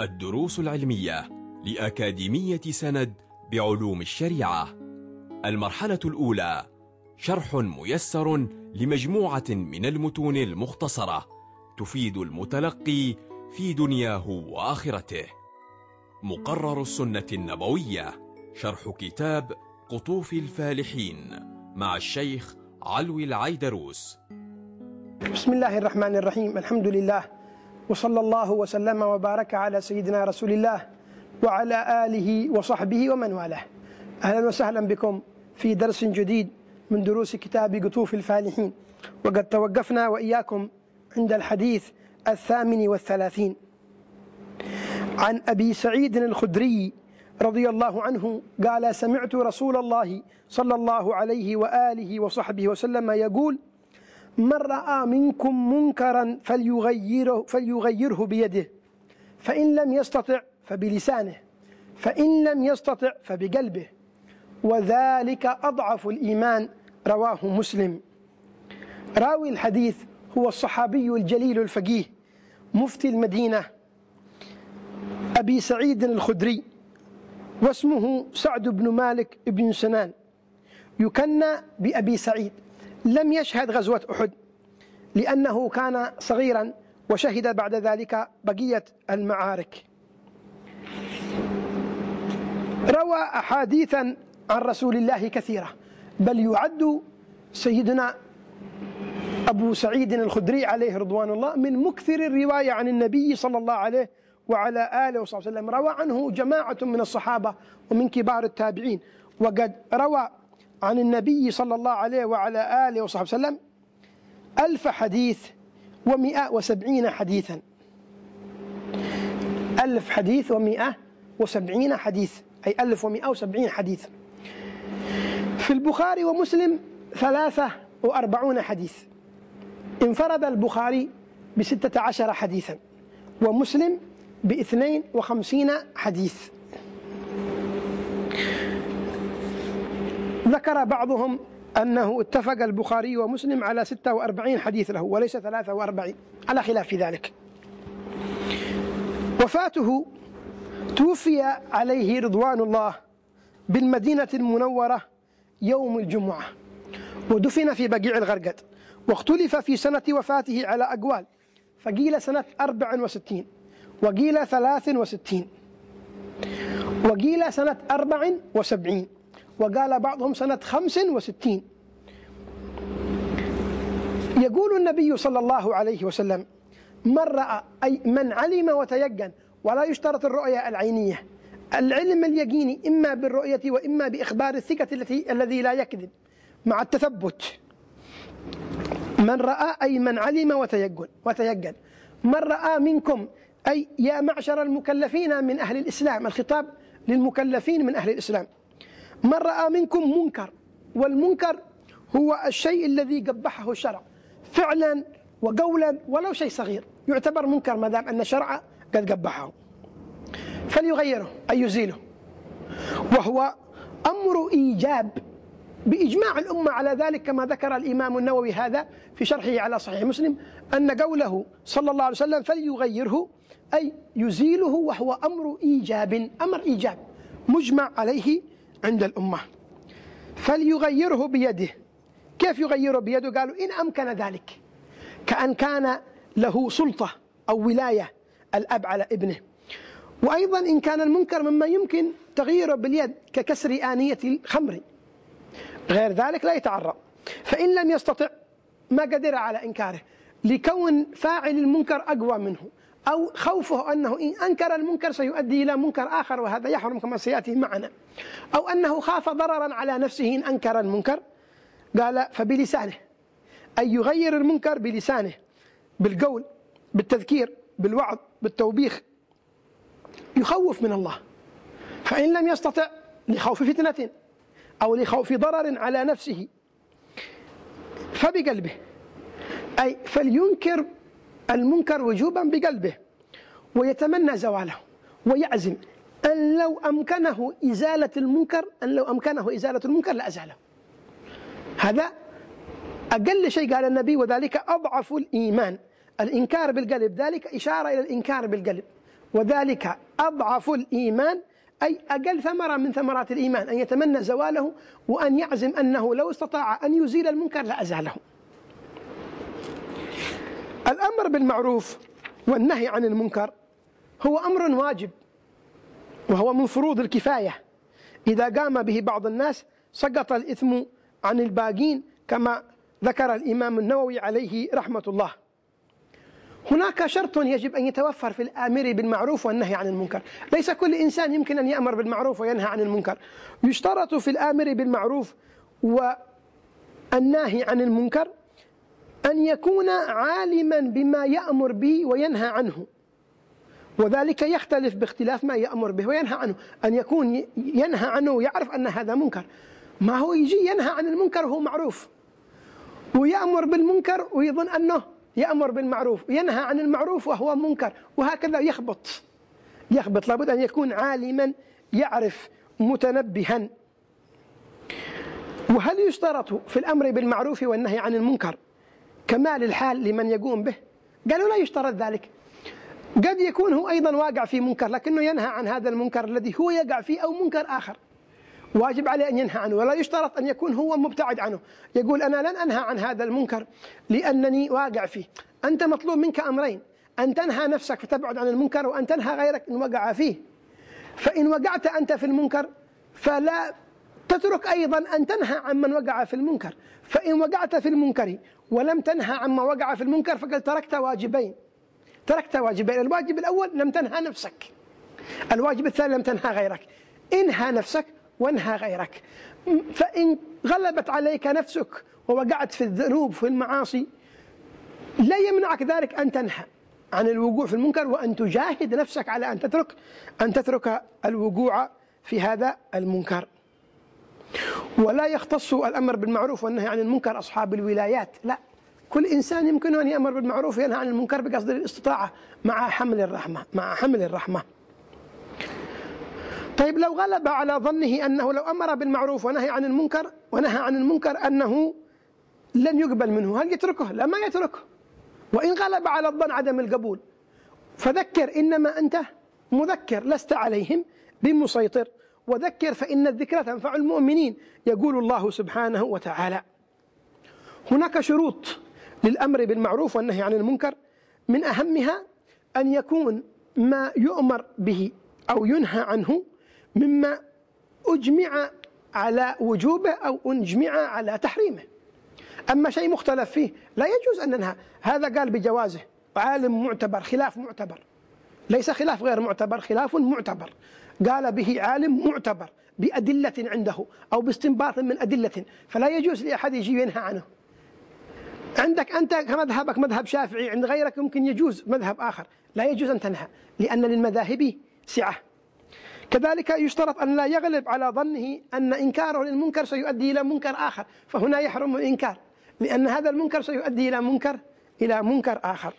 الدروس العلمية لأكاديمية سند بعلوم الشريعة. المرحلة الأولى شرح ميسر لمجموعة من المتون المختصرة تفيد المتلقي في دنياه وآخرته. مقرر السنة النبوية شرح كتاب قطوف الفالحين مع الشيخ علوي العيدروس. بسم الله الرحمن الرحيم. الحمد لله. وصلى الله وسلم وبارك على سيدنا رسول الله وعلى آله وصحبه ومن والاه. أهلا وسهلا بكم في درس جديد من دروس كتاب قطوف الفالحين. وقد توقفنا وإياكم عند الحديث الثامن والثلاثين. عن أبي سعيد الخدري رضي الله عنه قال سمعت رسول الله صلى الله عليه وآله وصحبه وسلم يقول من رأى منكم منكرا فليغيره, فليغيره بيده. فإن لم يستطع فبلسانه. فإن لم يستطع فبقلبه. وذلك أضعف الإيمان رواه مسلم. راوي الحديث هو الصحابي الجليل الفقيه مفتي المدينة أبي سعيد الخدري واسمه سعد بن مالك بن سنان. يكنى بأبي سعيد. لم يشهد غزوة أحد لأنه كان صغيرا وشهد بعد ذلك بقية المعارك. روى أحاديثا عن رسول الله كثيرة بل يعد سيدنا أبو سعيد الخدري عليه رضوان الله من مكثر الرواية عن النبي صلى الله عليه وعلى آله وصحبه وسلم. روى عنه جماعة من الصحابة ومن كبار التابعين وقد روى عن النبي صلى الله عليه وعلى آله وصحبه وسلم ألف حديث ومئة وسبعين حديثا. ألف حديث ومئة وسبعين حديث أي ألف ومئة وسبعين حديث في البخاري ومسلم ثلاثة وأربعون حديث. انفرد البخاري بستة عشر حديثا ومسلم بإثنين وخمسين حديث. ذكر بعضهم أنه اتفق البخاري ومسلم على 46 حديث له وليس 43 على خلاف ذلك. وفاته توفي عليه رضوان الله بالمدينة المنورة يوم الجمعة ودفن في بقيع الغرقد واختلف في سنة وفاته على أقوال. فقيل سنة 64 وقيل 63 وقيل سنة 74 وقال بعضهم سنة 65 يقول النبي صلى الله عليه وسلم من رأى أي من علم وتيقن ولا يشترط الرؤية العينية. العلم اليقيني إما بالرؤية وإما بإخبار الثقة التي الذي لا يكذب مع التثبت. من رأى أي من علم وتيقن وتيقن. من رأى منكم أي يا معشر المكلفين من أهل الإسلام الخطاب للمكلفين من أهل الإسلام. من رأى منكم منكر والمنكر هو الشيء الذي قبحه الشرع فعلا وقولا ولو شيء صغير يعتبر منكر ما دام أن الشرع قد قبحه. فليغيره أي يزيله. وهو أمر إيجاب بإجماع الأمة على ذلك كما ذكر الإمام النووي هذا في شرحه على صحيح مسلم أن قوله صلى الله عليه وسلم فليغيره أي يزيله وهو أمر إيجاب أمر إيجاب مجمع عليه عند الأمة. فليغيره بيده. كيف يغيره بيده؟ قالوا إن أمكن ذلك. كأن كان له سلطة أو ولاية الأب على ابنه. وأيضا إن كان المنكر مما يمكن تغييره باليد ككسر آنية الخمر. غير ذلك لا يتعرى فإن لم يستطع ما قدر على إنكاره. لكون فاعل المنكر أقوى منه. أو خوفه أنه إن أنكر المنكر سيؤدي إلى منكر آخر وهذا يحرم كما سيأتي معنا. أو أنه خاف ضررا على نفسه إن أنكر المنكر. قال فبلسانه أي يغير المنكر بلسانه بالقول بالتذكير بالوعظ بالتوبيخ. يخوف من الله. فإن لم يستطع لخوف فتنة أو لخوف ضرر على نفسه فبقلبه. أي فلينكر المنكر وجوبا بقلبه ويتمنى زواله ويعزم. أن لو أمكنه إزالة المنكر أن لو أمكنه إزالة المنكر لأزاله هذا أقل شيء قال النبي وذلك أضعف الإيمان. الإنكار بالقلب ذلك إشارة إلى الإنكار بالقلب. وذلك أضعف الإيمان أي أقل ثمرة من ثمرات الإيمان أن يتمنى زواله وأن يعزم أنه لو استطاع أن يزيل المنكر لأزاله الأمر بالمعروف والنهي عن المنكر هو أمر واجب وهو من فروض الكفاية. إذا قام به بعض الناس سقط الإثم عن الباقين كما ذكر الإمام النووي عليه رحمة الله. هناك شرط يجب أن يتوفر في الآمر بالمعروف والنهي عن المنكر. ليس كل إنسان يمكن أن يأمر بالمعروف وينهى عن المنكر. يشترط في الآمر بالمعروف والناهي عن المنكر أن يكون عالما بما يأمر به وينهى عنه. وذلك يختلف باختلاف ما يأمر به وينهى عنه. أن يكون ينهى عنه ويعرف أن هذا منكر. ما هو يجي ينهى عن المنكر وهو معروف. ويأمر بالمنكر ويظن أنه يأمر بالمعروف. ينهى عن المعروف وهو منكر. وهكذا يخبط. يخبط. لابد أن يكون عالما يعرف متنبها. وهل يشترط في الأمر بالمعروف والنهي عن المنكر؟ كمال الحال لمن يقوم به. قالوا لا يشترط ذلك. قد يكون هو أيضا واقع في منكر لكنه ينهى عن هذا المنكر الذي هو يقع فيه أو منكر آخر. واجب عليه أن ينهى عنه ولا يشترط أن يكون هو مبتعد عنه. يقول أنا لن أنهى عن هذا المنكر لأنني واقع فيه. أنت مطلوب منك أمرين أن تنهى نفسك فتبعد عن المنكر وأن تنهى غيرك إن وقع فيه. فإن وقعت أنت في المنكر فلا تترك أيضا أن تنهى عمن وقع في المنكر. فإن وقعت في المنكر ولم تنهى عما وقع في المنكر فقد تركت واجبين. تركت واجبين. الواجب الأول لم تنهى نفسك. الواجب الثاني لم تنهى غيرك. انهى نفسك وانهى غيرك. فإن غلبت عليك نفسك ووقعت في الذنوب في المعاصي لا يمنعك ذلك أن تنهى عن الوقوع في المنكر وأن تجاهد نفسك على أن تترك أن تترك الوقوع في هذا المنكر. ولا يختص الأمر بالمعروف والنهي عن المنكر أصحاب الولايات. لا كل إنسان يمكن أن يأمر بالمعروف وينهى عن المنكر بقصد الاستطاعة مع حمل الرحمة مع حمل الرحمة. طيب لو غلب على ظنه أنه لو أمر بالمعروف ونهى عن المنكر ونهى عن المنكر أنه لن يقبل منه هل يتركه؟ لا ما يتركه. وإن غلب على الظن عدم القبول فذكر إنما أنت مذكر لست عليهم بمسيطر. وذكر فإن الذكرى تنفع المؤمنين. يقول الله سبحانه وتعالى هناك شروط للأمر بالمعروف والنهي عن المنكر. من أهمها أن يكون ما يؤمر به أو ينهى عنه مما أجمع على وجوبه أو أجمع على تحريمه. أما شيء مختلف فيه لا يجوز أن ننهى. هذا قال بجوازه عالم معتبر خلاف معتبر. ليس خلاف غير معتبر خلاف معتبر. قال به عالم معتبر بأدلة عنده أو باستنباط من أدلة. فلا يجوز لأحد يجي ينهى عنه. عندك أنت كمذهبك مذهب شافعي عند غيرك يمكن يجوز مذهب آخر. لا يجوز أن تنهى لأن للمذاهب سعة. كذلك يشترط أن لا يغلب على ظنه أن إنكاره للمنكر سيؤدي إلى منكر آخر. فهنا يحرم الإنكار لأن هذا المنكر سيؤدي إلى منكر إلى منكر آخر.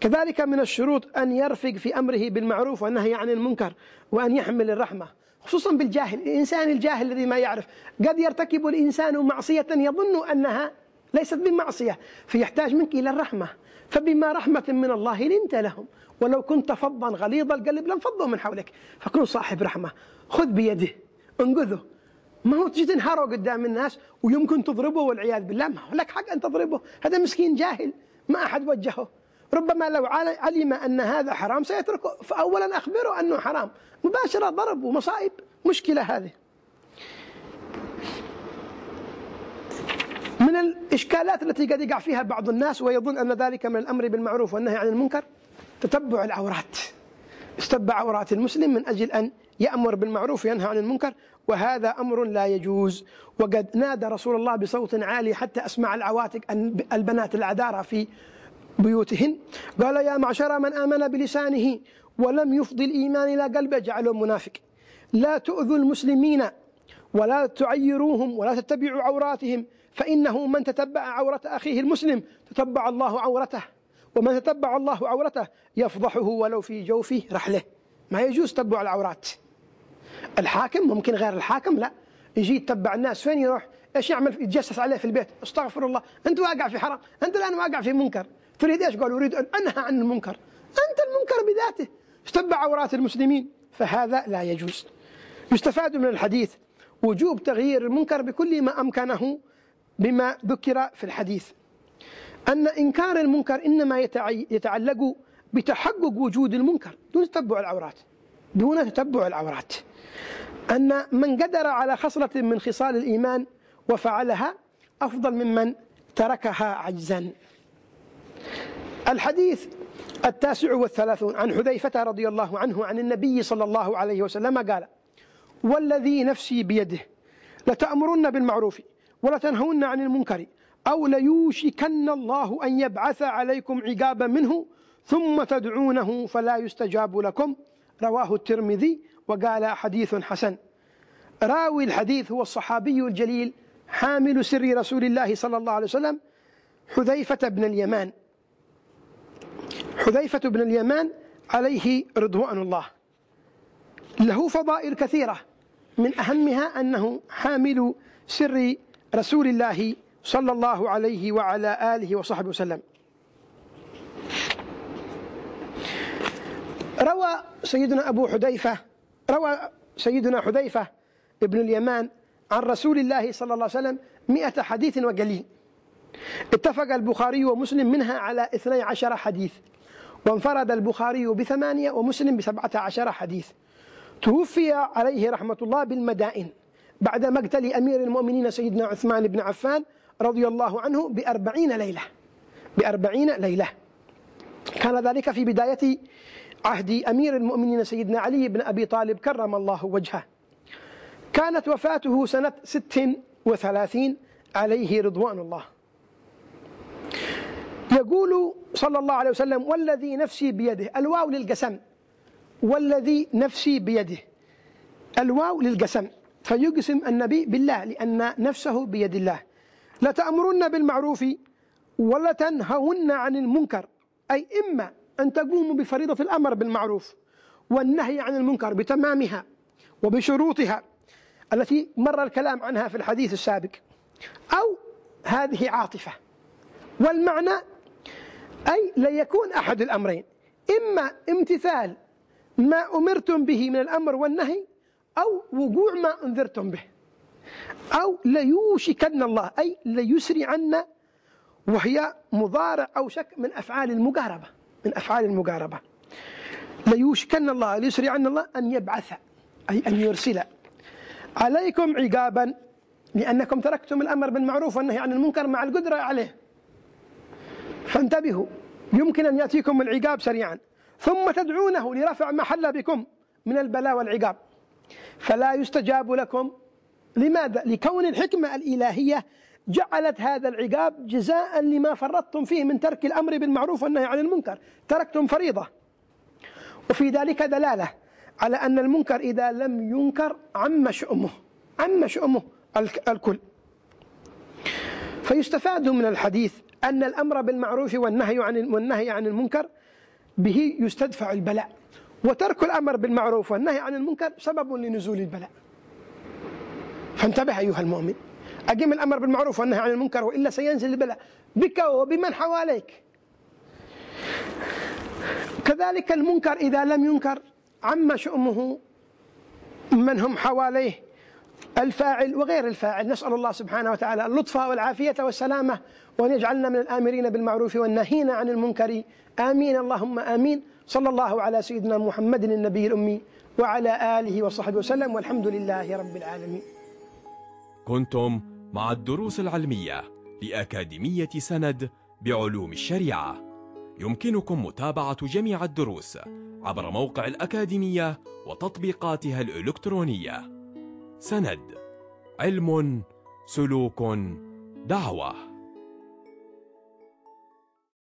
كذلك من الشروط أن يرفق في أمره بالمعروف والنهي عن المنكر وأن يحمل الرحمة خصوصا بالجاهل الإنسان الجاهل الذي ما يعرف. قد يرتكب الإنسان معصية يظن أنها ليست بمعصية فيحتاج منك إلى الرحمة. فبما رحمة من الله لنت لهم ولو كنت فظا غليظ القلب لانفضوا من حولك. فكن صاحب رحمة خذ بيده انقذه. ما هو تجي تنهاره قدام الناس ويمكن تضربه والعياذ بالله. ما هو لك حق أن تضربه هذا مسكين جاهل ما أحد وجهه. ربما لو علم أن هذا حرام سيتركه. فأولا أخبره أنه حرام. مباشرة ضرب ومصائب. مشكلة هذه. من الإشكالات التي قد يقع فيها بعض الناس ويظن أن ذلك من الأمر بالمعروف والنهي عن المنكر تتبع العورات. استبع عورات المسلم من أجل أن يأمر بالمعروف وينهى عن المنكر وهذا أمر لا يجوز. وقد نادى رسول الله بصوت عالي حتى أسمع العواتق البنات العذارى في بيوتهن. قال يا معشر من آمن بلسانه ولم يفضي الإيمان إلى قلبه جعله منافق. لا تؤذوا المسلمين ولا تعيروهم ولا تتبعوا عوراتهم فإنه من تتبع عورة أخيه المسلم تتبع الله عورته ومن تتبع الله عورته يفضحه ولو في جوف رحله. ما يجوز تتبع العورات. الحاكم ممكن غير الحاكم؟ لا. يجي يتبع الناس فين يروح؟ إيش يعمل؟ يتجسس عليه في البيت. استغفر الله. أنت واقع في حرام. أنت الآن واقع في منكر. تريد إيش؟ قال أريد أن أنهى عن المنكر. أنت المنكر بذاته. استب عورات المسلمين. فهذا لا يجوز. يستفاد من الحديث وجوب تغيير المنكر بكل ما أمكنه بما ذكر في الحديث. أن إنكار المنكر إنما يتعلق بتحقق وجود المنكر دون تتبع العورات. دون تتبع العورات. أن من قدر على خصلة من خصال الإيمان وفعلها أفضل ممن تركها عجزا. الحديث التاسع والثلاثون عن حذيفة رضي الله عنه عن النبي صلى الله عليه وسلم قال والذي نفسي بيده لتأمرن بالمعروف ولتنهون عن المنكر أو ليوشكن الله أن يبعث عليكم عقابا منه ثم تدعونه فلا يستجاب لكم. رواه الترمذي وقال حديث حسن. راوي الحديث هو الصحابي الجليل حامل سر رسول الله صلى الله عليه وسلم حذيفة بن اليمان. حذيفة بن اليمان عليه رضوان الله. له فضائل كثيرة من أهمها أنه حامل سر رسول الله صلى الله عليه وعلى آله وصحبه وسلم. روى سيدنا أبو حذيفة روى سيدنا حذيفة ابن اليمان عن رسول الله صلى الله عليه وسلم مئة حديث وقليل. اتفق البخاري ومسلم منها على اثني عشر حديث. وانفرد البخاري بثمانية ومسلم بسبعة عشر حديث. توفي عليه رحمة الله بالمدائن بعد مقتل أمير المؤمنين سيدنا عثمان بن عفان رضي الله عنه بأربعين ليلة. بأربعين ليلة. كان ذلك في بداية عهد أمير المؤمنين سيدنا علي بن أبي طالب كرم الله وجهه. كانت وفاته سنة ست وثلاثين عليه رضوان الله. يقول صلى الله عليه وسلم والذي نفسي بيده. الواو للقسم. والذي نفسي بيده. الواو للقسم. فيقسم النبي بالله لأن نفسه بيد الله. لتأمرن بالمعروف ولتنهون عن المنكر. أي إما أن تقوموا بفريضة الأمر بالمعروف والنهي عن المنكر بتمامها وبشروطها التي مر الكلام عنها في الحديث السابق أو هذه عاطفة. والمعنى أي ليكون أحد الأمرين. إما امتثال ما أمرتم به من الأمر والنهي أو وقوع ما أنذرتم به. أو ليوشكن الله أي ليسرعن وهي مضارع أو شك من أفعال المقاربة من أفعال المقاربة ليوشكن الله ليسرعن الله أن يبعث أي أن يرسل. عليكم عقابا لأنكم تركتم الأمر بالمعروف والنهي عن المنكر مع القدرة عليه. فانتبهوا يمكن أن يأتيكم العقاب سريعا ثم تدعونه لرفع ما حل بكم من البلاء والعقاب. فلا يستجاب لكم. لماذا؟ لكون الحكمة الإلهية جعلت هذا العقاب جزاء لما فرطتم فيه من ترك الأمر بالمعروف والنهي عن المنكر. تركتم فريضة. وفي ذلك دلالة على أن المنكر إذا لم ينكر عم شؤمه عم شؤمه الكل. فيستفاد من الحديث أن الأمر بالمعروف والنهي عن والنهي عن المنكر به يستدفع البلاء. وترك الأمر بالمعروف والنهي عن المنكر سبب لنزول البلاء. فانتبه أيها المؤمن. أقم الأمر بالمعروف والنهي عن المنكر وإلا سينزل البلاء. بك وبمن حواليك. كذلك المنكر إذا لم ينكر عم شؤمه من هم حواليه الفاعل وغير الفاعل. نسأل الله سبحانه وتعالى اللطف والعافية والسلامة وأن يجعلنا من الآمرين بالمعروف والناهين عن المنكر. آمين. اللهم آمين. صلى الله على سيدنا محمد النبي الأمي وعلى آله وصحبه وسلم. والحمد لله رب العالمين. كنتم مع الدروس العلمية لأكاديمية سند بعلوم الشريعة. يمكنكم متابعة جميع الدروس عبر موقع الأكاديمية وتطبيقاتها الإلكترونية. سند علم سلوك دعوة.